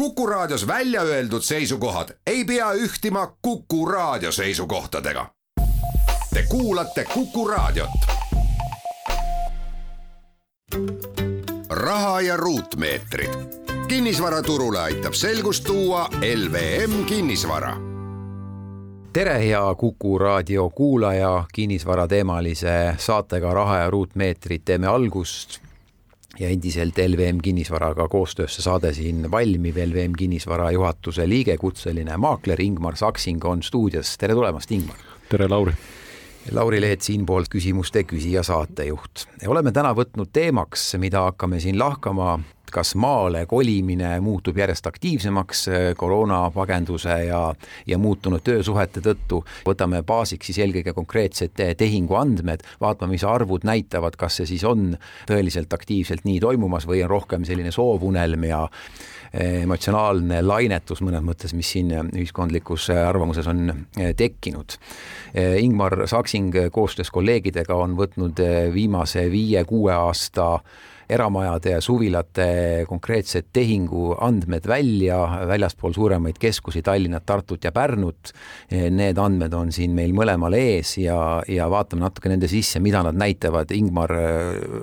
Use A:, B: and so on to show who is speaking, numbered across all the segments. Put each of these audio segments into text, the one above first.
A: Kuku Raadios välja öeldud seisukohad ei pea ühtima Kuku Raadio seisukohtadega. Te kuulate Kuku Raadiot. raha ja ruutmeetrid. kinnisvaraturule aitab selgust tuua LVM kinnisvara
B: tere, hea Kuku raadio kuulaja, kinnisvarateemalise saatega Raha ja ruutmeetrid teeme algust ja endiselt LVM Kinnisvaraga koostöös see saade siin valmib. LVM Kinnisvara juhatuse liige, kutseline maakler Ingmar Saksing on stuudios. tere tulemast, Ingmar!
C: tere, Lauri!
B: Lauri Leet siinpoolt küsimuste küsija saatejuht. oleme täna võtnud teemaks, mida hakkame siin lahkama kas maale kolimine muutub järjest aktiivsemaks äh, koroonapagenduse ja, ja muutunud töösuhete tõttu. võtame baasiks siis eelkõige konkreetsed tehinguandmed, vaatame, mis arvud näitavad, kas see siis on tõeliselt aktiivselt nii toimumas või on rohkem selline soovunelm ja emotsionaalne lainetus mõnes mõttes, mis siin ühiskondlikus arvamuses on äh, tekkinud. Ingmar Saksing koostöös kolleegidega on võtnud viimase viie-kuue aasta eramajade ja suvilate konkreetsed tehinguandmed välja väljaspool suuremaid keskusi, Tallinnat, Tartut ja Pärnut. Need andmed on siin meil mõlemal ees ja, ja vaatame natuke nende sisse, mida nad näitavad. Ingmar,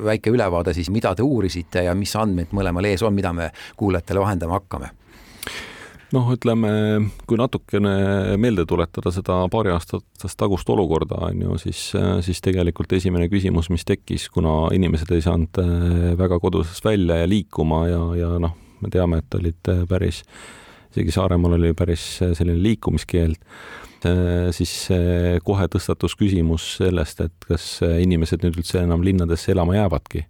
B: väike ülevaade siis, mida te uurisite ja mis andmeid mõlemal ees on, mida me kuulajatele vahendama hakkame
C: noh, ütleme, kui natukene meelde tuletada seda paari aastatest tagust olukorda, on ju, siis, siis tegelikult esimene küsimus, mis tekkis, kuna inimesed ei saanud äh, väga kodusest välja ja liikuma ja, ja noh, me teame, et olid äh, päris, isegi Saaremaal oli päris äh, selline liikumiskeeld, siis kohe tõstatus küsimus sellest, et kas inimesed nüüd üldse enam linnadesse elama jäävadki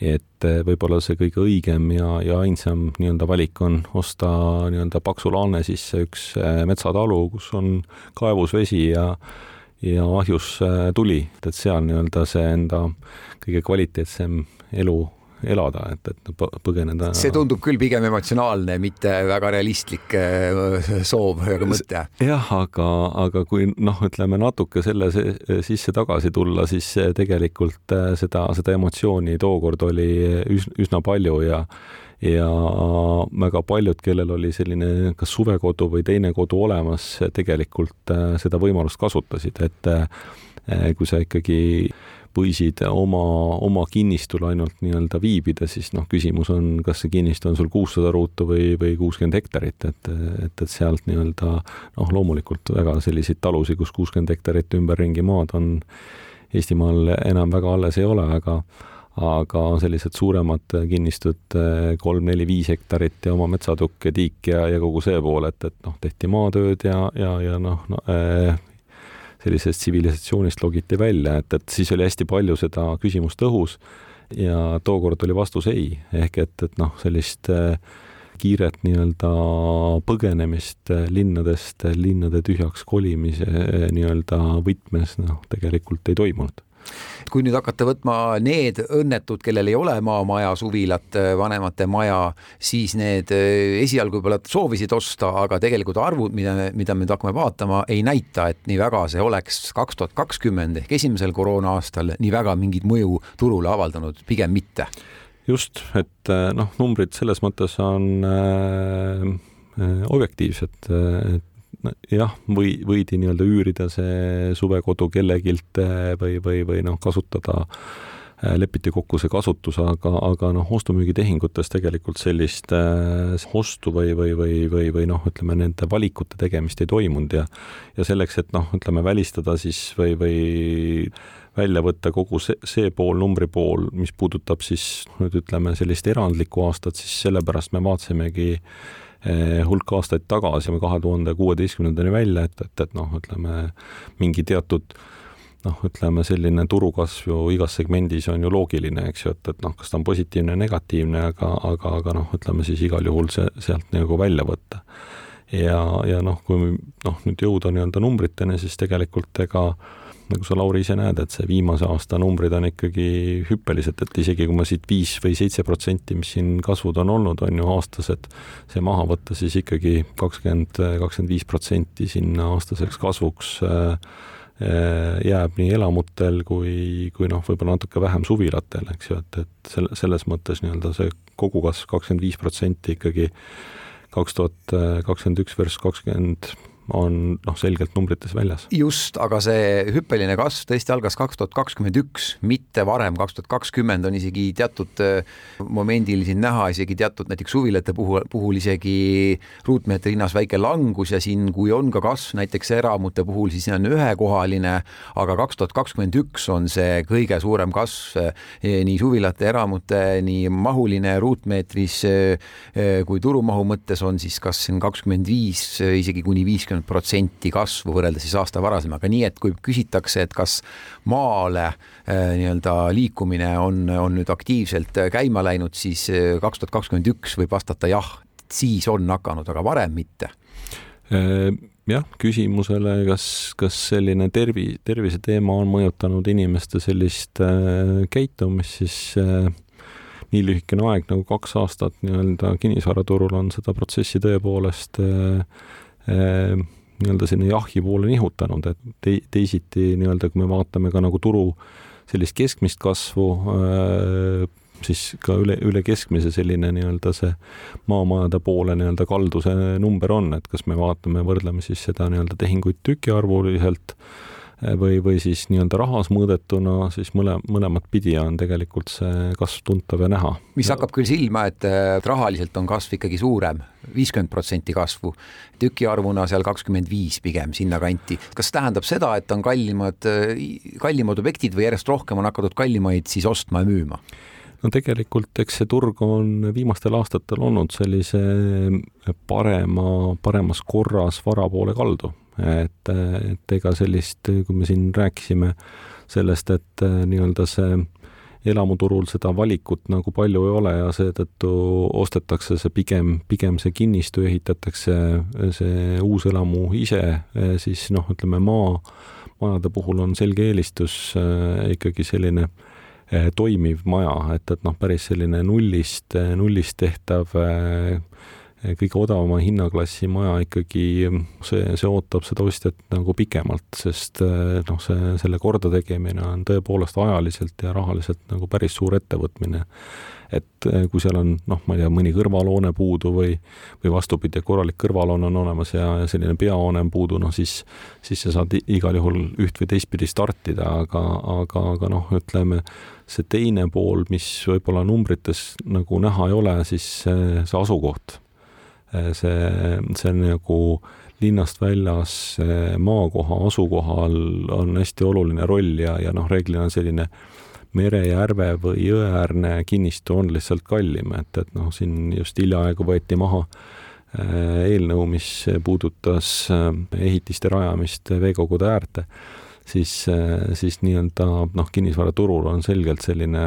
C: et eh, võib-olla see kõige õigem ja, ja ainsam nii-öelda valik on osta nii-öelda paksu laane sisse üks eh, metsatalu, kus on kaevus vesi ja ja ahjus eh, tuli, et seal nii-öelda see enda kõige kvaliteetsem elu elada, et, et põgeneda.
B: see tundub küll pigem emotsionaalne, mitte väga realistlik äh, soov ega mõte.
C: jah, aga, aga kui noh, ütleme natuke selle sisse tagasi tulla, siis tegelikult äh, seda, seda emotsiooni tookord oli üsna, üsna palju ja ja väga paljud, kellel oli selline kas suvekodu või teine kodu olemas, tegelikult äh, seda võimalust kasutasid, et kui sa ikkagi võisid oma, oma kinnistul ainult nii-öelda viibida, siis noh, küsimus on, kas see kinnistu on sul kuussada ruutu või, või kuuskümmend hektarit, et, et, et sealt nii-öelda noh, loomulikult väga selliseid talusid, kus kuuskümmend hektarit ümberringi maad on Eestimaal enam väga alles ei ole, aga aga sellised suuremad kinnistud, kolm-neli-viis hektarit ja oma metsatukk ja tiik ja, ja kogu see pool, et, et noh, tehti maatööd ja, ja, ja noh no, eh, sellisest tsivilisatsioonist logiti välja, et, et siis oli hästi palju seda küsimust õhus ja tookord oli vastus ei, ehk et, et noh, sellist äh, kiiret nii-öelda põgenemist äh, linnadest, linnade tühjaks kolimise äh, nii-öelda võtmes noh, tegelikult ei toimunud
B: kui nüüd hakata võtma need õnnetud, kellel ei ole maamaja, suvilat, vanemate maja, siis need eh, esialgu võib-olla soovisid osta, aga tegelikult arvud, mida, mida me nüüd hakkame vaatama, ei näita, et nii väga see oleks kaks tuhat kakskümmend ehk esimesel koroona aastal nii väga mingit mõju turule avaldanud, pigem mitte.
C: just, et eh, noh, numbrid selles mõttes on äh, objektiivsed, et jah, või, võidi nii-öelda üürida see suvekodu kellegilt või, või, või noh, kasutada, eh, lepiti kokku see kasutus, aga, aga noh, ostu-müügitehingutes tegelikult sellist äh, ostu või, või, või, või, või noh, ütleme nende valikute tegemist ei toimunud ja ja selleks, et noh, ütleme välistada siis või, või välja võtta kogu see, see pool, numbri pool, mis puudutab siis nüüd ütleme sellist erandlikku aastat, siis sellepärast me vaatasimegi äh, hulk aastaid tagasi, kahe tuhande kuueteistkümnendani välja, et, et, et noh, ütleme mingi teatud noh, ütleme selline turukasv ju igas segmendis on ju loogiline, eks ju, et, et noh, kas ta on positiivne, negatiivne, aga, aga, aga noh, ütleme siis igal juhul see sealt nagu välja võtta. ja, ja noh, kui noh, nüüd jõuda nii-öelda numbriteni, siis tegelikult ega äh, nagu sa, Lauri, ise näed, et see viimase aasta numbrid on ikkagi hüppelised, et isegi kui ma siit viis või seitse protsenti, mis siin kasvud on olnud, on ju aastased, see maha võtta, siis ikkagi kakskümmend, kakskümmend viis protsenti sinna aastaseks kasvuks äh, äh, jääb nii elamutel kui, kui noh, võib-olla natuke vähem suvilatel, eks ju, et, et selle, selles mõttes nii-öelda see kogukasv kakskümmend viis protsenti ikkagi kaks tuhat kakskümmend üks versus kakskümmend on noh, selgelt numbrites väljas.
B: just, aga see hüppeline kasv tõesti algas kaks tuhat kakskümmend üks, mitte varem, kaks tuhat kakskümmend on isegi teatud äh, momendil siin näha isegi teatud näiteks suvilate puhul, puhul isegi ruutmeetri hinnas väike langus ja siin, kui on ka kasv näiteks eramute puhul, siis see on ühekohaline, aga kaks tuhat kakskümmend üks on see kõige suurem kasv äh, nii suvilate, eramute, nii mahuline ruutmeetris äh, kui turumahu mõttes on siis kas siin kakskümmend viis, isegi kuni viiskümmend kakskümmend protsenti kasvu võrreldes siis aasta varasemaga, nii et kui küsitakse, et kas maale äh, nii-öelda liikumine on, on nüüd aktiivselt äh, käima läinud, siis äh, kaks tuhat kakskümmend üks võib vastata jah, siis on hakanud, aga varem mitte.
C: Jah, küsimusele, kas, kas selline tervi, terviseteema on mõjutanud inimeste sellist äh, käitumist, siis äh, nii lühikene aeg nagu kaks aastat nii-öelda kinnisvaraturul on seda protsessi tõepoolest äh, nii-öelda sinna jahi poole nihutanud, et te-, teisiti nii-öelda, kui me vaatame ka nagu turu sellist keskmist kasvu, ehm, siis ka üle, üle keskmise selline nii-öelda see maamajade poole nii-öelda kalduse number on, et kas me vaatame, võrdleme siis seda nii-öelda tehinguid tükiarvuliselt Eh, või, või siis nii-öelda rahas mõõdetuna, siis mõle, mõlemat pidi on tegelikult see kasv tuntav ja näha.
B: mis hakkab küll silma, et rahaliselt on kasv ikkagi suurem, viiskümmend protsenti kasvu, tükiarvuna seal kakskümmend viis pigem sinnakanti. kas tähendab seda, et on kallimad, kallimad objektid või järjest rohkem on hakatud kallimaid siis ostma ja müüma?
C: no tegelikult eks see turg on viimastel aastatel olnud sellise parema, paremas korras vara poole kaldu et, et ega sellist, kui me siin rääkisime sellest, et äh, nii-öelda see elamuturul seda valikut nagu palju ei ole ja seetõttu ostetakse see pigem, pigem see kinnistu, ehitatakse see uus elamu ise, äh, siis noh, ütleme maa, majade puhul on selge eelistus äh, ikkagi selline toimiv maja, et, et noh, päris selline nullist, nullist tehtav kõige odavama hinnaklassi maja ikkagi, see, see ootab seda ostjat nagu pikemalt, sest eh, noh, see, selle kordategemine on tõepoolest ajaliselt ja rahaliselt nagu päris suur ettevõtmine. et eh, kui seal on noh, ma ei tea, mõni kõrvalhoone puudu või, või vastupidi, korralik kõrvalhoone on olemas ja, ja selline peahoone on puudu, noh siis, siis sa saad igal juhul üht või teistpidi startida, aga, aga, aga noh, ütleme, see teine pool, mis võib-olla numbrites nagu näha ei ole, siis see, see asukoht see, see nagu linnast väljas maakoha asukohal on hästi oluline roll ja, ja noh, reeglina selline mere, järve või jõeäärne kinnistu on lihtsalt kallim, et, et noh, siin just hiljaaegu võeti maha äh, eelnõu, mis puudutas äh, ehitiste rajamist veekogude äärde siis, siis nii-öelda noh, kinnisvaraturul on selgelt selline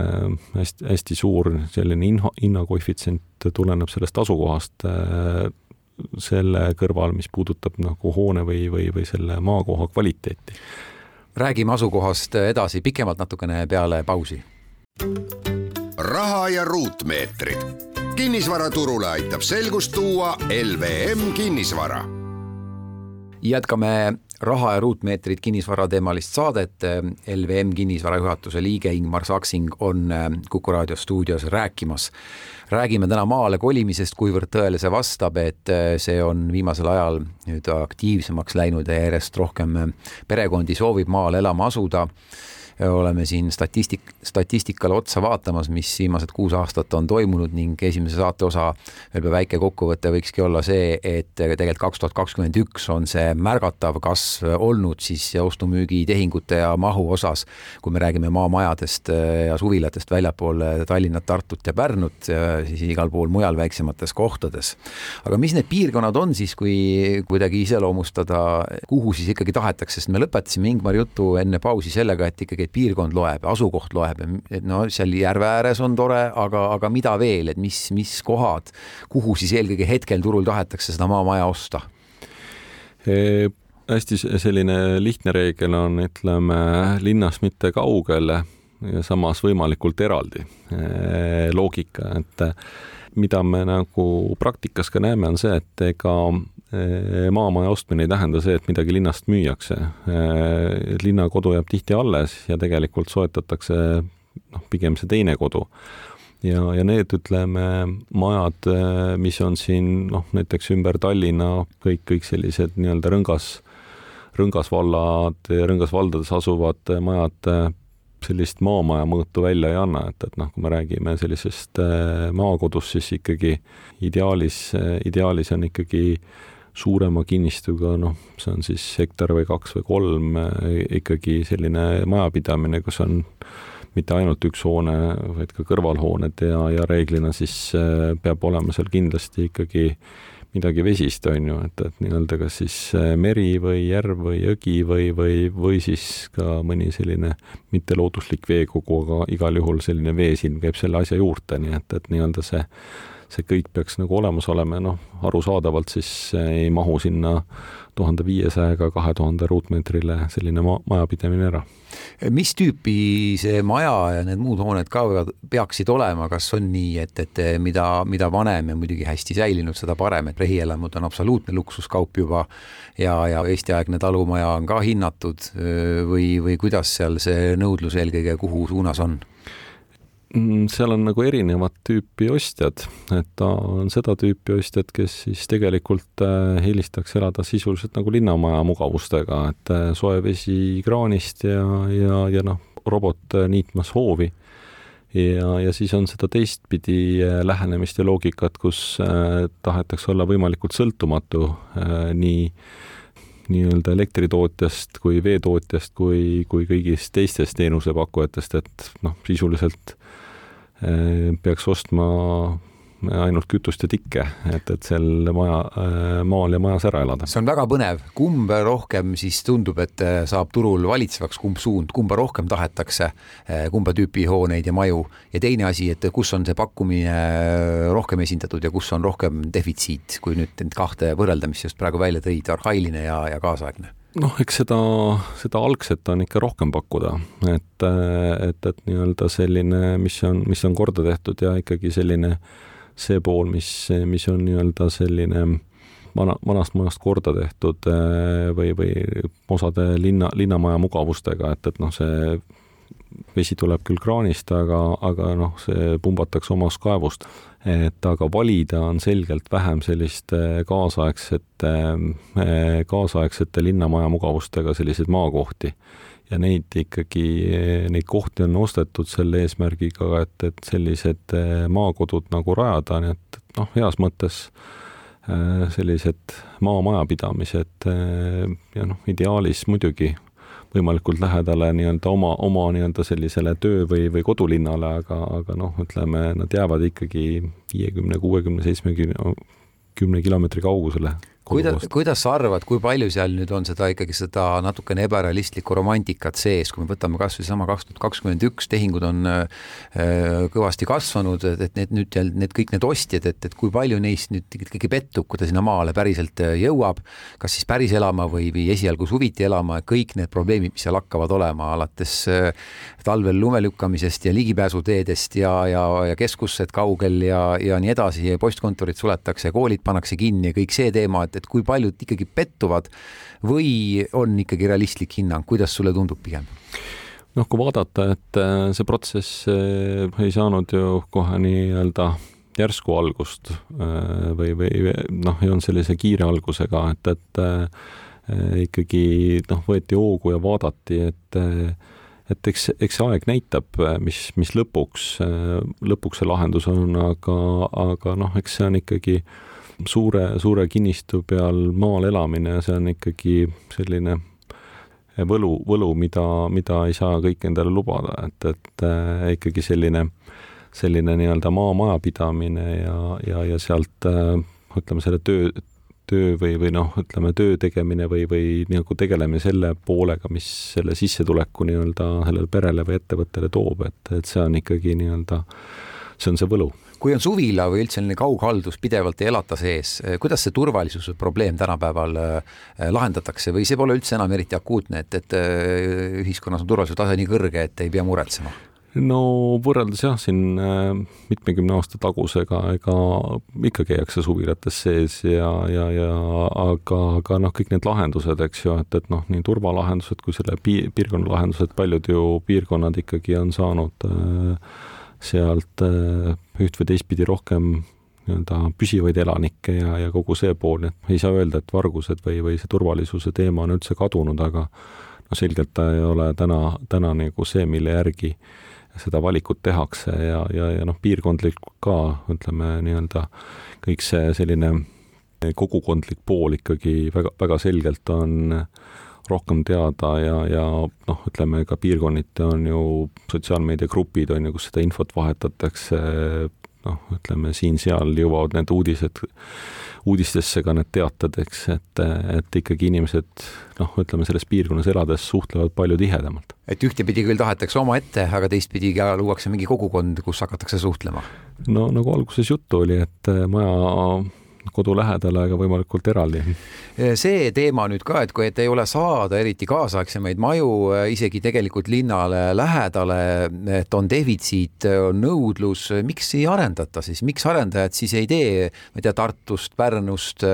C: hästi, hästi suur selline hinna, hinnakoefitsient tuleneb sellest asukohast selle kõrval, mis puudutab nagu hoone või, või, või selle maakoha kvaliteeti.
B: räägime asukohast edasi pikemalt natukene peale pausi.
A: raha ja ruutmeetrid. kinnisvaraturule aitab selgust tuua LVM kinnisvara
B: jätkame raha ja ruutmeetrid kinnisvarateemalist saadet. LVM kinnisvara juhatuse liige Ingmar Saksing on Kuku raadio stuudios rääkimas. räägime täna maale kolimisest, kuivõrd tõele see vastab, et see on viimasel ajal nüüd aktiivsemaks läinud ja järjest rohkem perekondi soovib maale elama asuda oleme siin statistik, statistikale otsa vaatamas, mis viimased kuus aastat on toimunud ning esimese saate osa veel väike kokkuvõte võikski olla see, et tegelikult kaks tuhat kakskümmend üks on see märgatav kasv olnud siis ostu-müügitehingute ja mahu osas, kui me räägime maamajadest ja suvilatest väljapool Tallinnat, Tartut ja Pärnut, siis igal pool mujal väiksemates kohtades. aga mis need piirkonnad on siis, kui kuidagi iseloomustada, kuhu siis ikkagi tahetakse, sest me lõpetasime Ingmar jutu enne pausi sellega, et ikkagi piirkond loeb, asukoht loeb, et no seal järve ääres on tore, aga, aga mida veel, et mis, mis kohad, kuhu siis eelkõige hetkel turul tahetakse seda maamaja osta
C: e? hästi selline lihtne reegel on, ütleme linnast mitte kaugel ja samas võimalikult eraldi e, loogika, et mida me nagu praktikas ka näeme, on see, et ega maamaja ostmine ei tähenda see, et midagi linnast müüakse. linnakodu jääb tihti alles ja tegelikult soetatakse noh, pigem see teine kodu. ja, ja need, ütleme, majad, mis on siin noh, näiteks ümber Tallinna, kõik, kõik sellised nii-öelda rõngas, rõngasvallad, rõngasvaldades asuvad majad sellist maamaja mõõtu välja ei anna, et, et noh, kui me räägime sellisest maakodust, siis ikkagi ideaalis, ideaalis on ikkagi suurema kinnistuga, noh, see on siis hektar või kaks või kolm, ikkagi selline majapidamine, kus on mitte ainult üks hoone, vaid ka kõrvalhooned ja, ja reeglina siis äh, peab olema seal kindlasti ikkagi midagi vesist, on ju, et, et nii-öelda kas siis äh, meri või järv või jõgi või, või, või siis ka mõni selline mittelooduslik veekogu, aga igal juhul selline veesilm käib selle asja juurde, nii et, et nii-öelda see see kõik peaks nagu olemas olema ja noh, arusaadavalt siis ei mahu sinna tuhande viiesaja ega kahe tuhande ruutmeetrile selline ma-, majapidamine ära.
B: mis tüüpi see maja ja need muud hooned ka võivad, peaksid olema, kas on nii, et, et mida, mida vanem ja muidugi hästi säilinud, seda parem, et rehielamud on absoluutne luksuskaup juba ja, ja Eesti-aegne talumaja on ka hinnatud või, või kuidas seal see nõudlus eelkõige kuhu suunas on?
C: Mm, seal on nagu erinevat tüüpi ostjad, et ta on seda tüüpi ostjad, kes siis tegelikult äh, eelistaks elada sisuliselt nagu linnamaja mugavustega, et äh, soe vesi kraanist ja, ja, ja noh, robot äh, niitmas hoovi. ja, ja siis on seda teistpidi lähenemist ja loogikat, kus tahetakse olla võimalikult sõltumatu nii nii-öelda elektritootjast kui veetootjast kui, kui kõigist teistest teenusepakkujatest, et noh, sisuliselt Äh, peaks ostma ainult kütust ja tikke, et, et seal maja, äh, maal ja majas ära elada.
B: see on väga põnev, kumb rohkem siis tundub, et äh, saab turul valitsevaks, kumb suund, kumba rohkem tahetakse, kumba tüüpi hooneid ja maju? Ja teine asi, et kus on see pakkumine rohkem esindatud ja kus on rohkem defitsiit, kui nüüd neid kahte võrrelda, mis just praegu välja tõid, arhailine ja, ja kaasaegne.
C: Noh, eks seda, seda algset on ikka rohkem pakkuda, et, et, et nii-öelda selline, mis on, mis on korda tehtud ja ikkagi selline see pool, mis, mis on nii-öelda selline vana, vanast majast korda tehtud või, või osade linna, linnamaja mugavustega, et, et noh, see vesi tuleb küll kraanist, aga, aga noh, see pumbatakse omast kaevust et aga valida on selgelt vähem sellist äh, kaasaegsete, äh, kaasaegsete linnamaja mugavustega selliseid maakohti. Ja neid ikkagi, neid kohti on ostetud selle eesmärgiga, et, et sellised äh, maakodud nagu rajada, nii et noh, heas mõttes sellised maamajapidamised ja noh, ideaalis muidugi võimalikult lähedale nii-öelda oma, oma nii-öelda sellisele töö- või, või kodulinnale, aga, aga noh, ütleme, nad jäävad ikkagi viiekümne, kuuekümne, seitsmekümne, kümne kilomeetri kaugusele
B: kuidas, kuidas sa arvad, kui palju seal nüüd on seda ikkagi seda natukene ebarealistlikku romantikat sees, kui me võtame kasvõi sama kaks tuhat kakskümmend üks, tehingud on äh, kõvasti kasvanud, et, need nüüd need kõik need ostjad, et, et kui palju neist nüüd ikkagi pettub, kui ta sinna maale päriselt äh, jõuab, kas siis päris elama või, või esialgu suviti elama, kõik need probleemid, mis seal hakkavad olema, alates äh, talvel lume lükkamisest ja ligipääsuteedest ja, ja, ja keskused kaugel ja, ja nii edasi ja postkontorid suletakse, koolid pannakse kinni ja kõik see teema, et, et kui paljud ikkagi pettuvad või on ikkagi realistlik hinnang, kuidas sulle tundub pigem?
C: noh, kui vaadata, et äh, see protsess äh, ei saanud ju kohe nii-öelda järsku algust äh, või, või noh, ei olnud sellise kiire algusega, et, et ikkagi noh, võeti hoogu ja vaadati, et et eks, eks see aeg näitab, mis, mis lõpuks, lõpuks see lahendus on, aga, aga noh, eks see on ikkagi äh, suure, suure kinnistu peal maal elamine, see on ikkagi selline võlu, võlu, mida, mida ei saa kõik endale lubada, et, et äh, ikkagi selline, selline nii-öelda maamajapidamine ja, ja, ja sealt äh, ütleme, selle töö, töö või, või noh, ütleme töö tegemine või, või nagu tegelemine selle poolega, mis selle sissetuleku nii-öelda sellele perele või ettevõttele toob, et, et see on ikkagi nii-öelda, see on see võlu
B: kui on suvila või üldse selline kaughaldus pidevalt ei elata sees, eh, kuidas see turvalisuse probleem tänapäeval eh, lahendatakse või see pole üldse enam eriti akuutne, et, et eh, ühiskonnas on turvalisuse tase nii kõrge, et ei pea muretsema?
C: no võrreldes jah, siin mitmekümne aasta tagusega, ega ikka käiakse suvilates sees ja, ja, ja aga, aga noh, kõik need lahendused, eks ju, et, et noh, nii turvalahendused kui selle pi-, piirkonna lahendused, paljud ju piirkonnad ikkagi on saanud äh, sealt üht või teistpidi rohkem nii-öelda püsivaid elanikke ja, ja kogu see pool, nii et ei saa öelda, et vargused või, või see turvalisuse teema on üldse kadunud, aga no selgelt ta ei ole täna, täna nagu see, mille järgi seda valikut tehakse ja, ja, ja noh, piirkondlikult ka ütleme nii-öelda kõik see selline kogukondlik pool ikkagi väga, väga selgelt on rohkem teada ja, ja noh, ütleme ka piirkonniti on ju sotsiaalmeediagrupid on ju, kus seda infot vahetatakse noh, ütleme siin-seal jõuavad need uudised, uudistesse ka need teated, eks, et, et ikkagi inimesed noh, ütleme selles piirkonnas elades suhtlevad palju tihedamalt.
B: et ühtepidi küll tahetakse omaette, aga teistpidi ka luuakse mingi kogukond, kus hakatakse suhtlema?
C: no nagu alguses juttu oli, et maja kodu lähedale, aga võimalikult eraldi.
B: see teema nüüd ka, et kui, et ei ole saada eriti kaasaegsemaid maju isegi tegelikult linnale lähedale, et on defitsiit, on nõudlus, miks ei arendata siis, miks arendajad siis ei tee, ma ei tea, Tartust, Pärnust,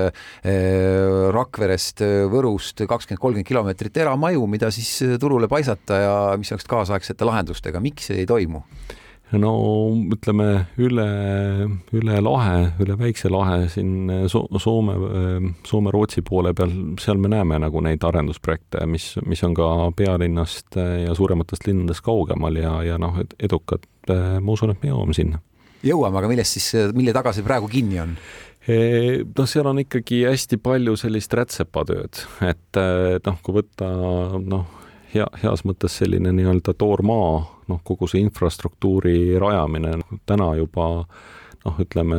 B: Rakverest, Võrust kakskümmend, kolmkümmend kilomeetrit eramaju, mida siis turule paisata ja mis oleks kaasaegsete lahendustega, miks see ei toimu?
C: No ütleme üle, üle lahe, üle väikse lahe siin so Soome, Soome-Rootsi poole peal, seal me näeme nagu neid arendusprojekte, mis, mis on ka pealinnast ja suurematest linnadest kaugemal ja, ja noh, edukad, ma usun, et me jõuame sinna.
B: jõuame, aga milles siis, mille taga see praegu kinni on?
C: noh, seal on ikkagi hästi palju sellist rätsepatööd, et noh, kui võtta noh, hea, heas mõttes selline nii-öelda toormaa, noh, kogu see infrastruktuuri rajamine täna juba noh, ütleme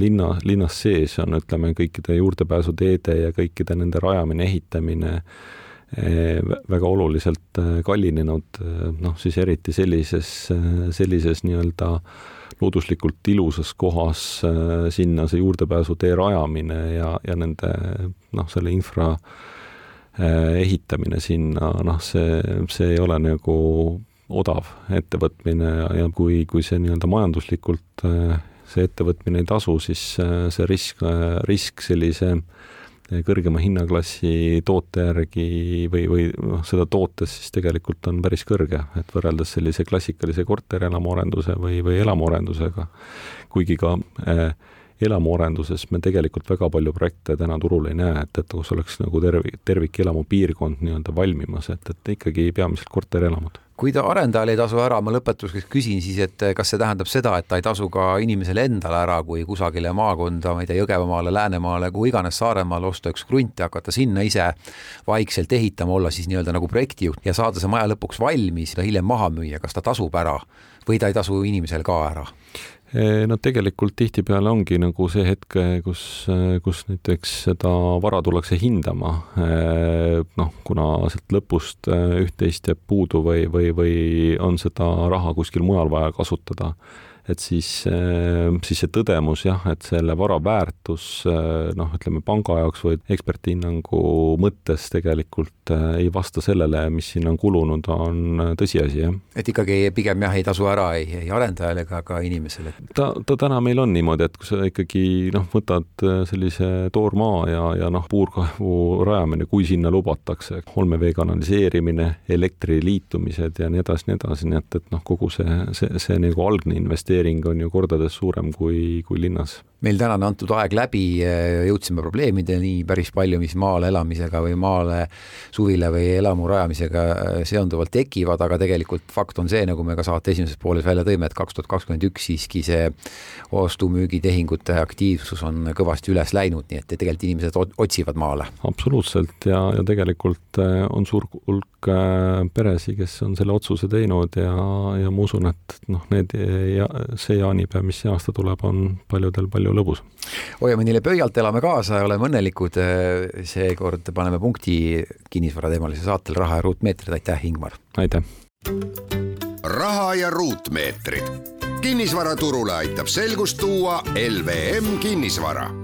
C: linna, linnas sees on, ütleme, kõikide juurdepääsuteede ja kõikide nende rajamine, ehitamine väga oluliselt kallinenud, noh siis eriti sellises, sellises nii-öelda looduslikult ilusas kohas sinna see juurdepääsutee rajamine ja, ja nende noh, selle infra äh, Äh, ehitamine sinna, noh, see, see ei ole nagu odav ettevõtmine ja, ja kui, kui see nii-öelda majanduslikult äh, see ettevõtmine ei tasu, siis äh, see risk, risk sellise kõrgema hinnaklassi toote järgi või, või noh, seda tootes siis tegelikult on päris kõrge, et võrreldes sellise klassikalise korterelamuarenduse või, või elamuarendusega, kuigi ka äh, elamuarenduses me tegelikult väga palju projekte täna turul ei näe, et, et kus oleks nagu tervik, tervikelamupiirkond nii-öelda valmimas, et, et ikkagi peamiselt korterelamud
B: kui ta arendajal ei tasu ära, ma lõpetuseks küsin siis, et kas see tähendab seda, et ta ei tasu ka inimesele endale ära, kui kusagile maakonda, ma ei tea, Jõgevamaale, Läänemaale, kuhu iganes Saaremaale osta üks krunt ja hakata sinna ise vaikselt ehitama, olla siis nii-öelda nagu projektijuht ja saada see maja lõpuks valmis ja hiljem maha müüa, kas ta tasub ära või ta ei tasu inimesel ka ära?
C: No tegelikult tihtipeale ongi nagu see hetk, kus, kus näiteks seda vara tullakse hindama. noh, kuna sealt lõpust üht-teist jääb puudu või, või, või on seda raha kuskil mujal vaja kasutada et siis, äh, siis see tõdemus jah, et selle vara väärtus äh, noh, ütleme panga jaoks või eksperthinnangu mõttes tegelikult äh, ei vasta sellele, mis sinna on kulunud, on tõsiasi, jah.
B: et ikkagi pigem jah, ei tasu ära ei, ei arendajale ega ka inimesele?
C: ta, ta täna meil on niimoodi, et kui sa ikkagi noh, võtad sellise toormaa ja, ja noh, puurkaevu rajamine, kui sinna lubatakse, olmevee kanaliseerimine, elektriliitumised ja nii edasi, nii edasi, nii et, et noh, kogu see, see, see nagu algne investeering investeering on ju kordades suurem kui, kui linnas
B: meil tänane antud aeg läbi, jõudsime probleemideni päris palju, mis maal elamisega või maale suvile või elamu rajamisega äh, seonduvalt tekivad, aga tegelikult fakt on see, nagu me ka saate esimeses pooles välja tõime, et kaks tuhat kakskümmend üks siiski see ostu-müügitehingute aktiivsus on kõvasti üles läinud, nii et tegelikult inimesed otsivad maale.
C: absoluutselt ja, ja tegelikult äh, on suur hulk äh, peresid, kes on selle otsuse teinud ja, ja ma usun, et noh, need ja see jaanipäev, mis see aasta tuleb, on paljudel palju palju lõbus.
B: hoiame neile pöialt, elame kaasa ja oleme õnnelikud. seekord paneme punkti kinnisvarateemalisele saatele Raha ja ruutmeetrid, aitäh, Ingmar!
C: aitäh!
A: raha ja ruutmeetrid. kinnisvaraturule aitab selgust tuua LVM kinnisvara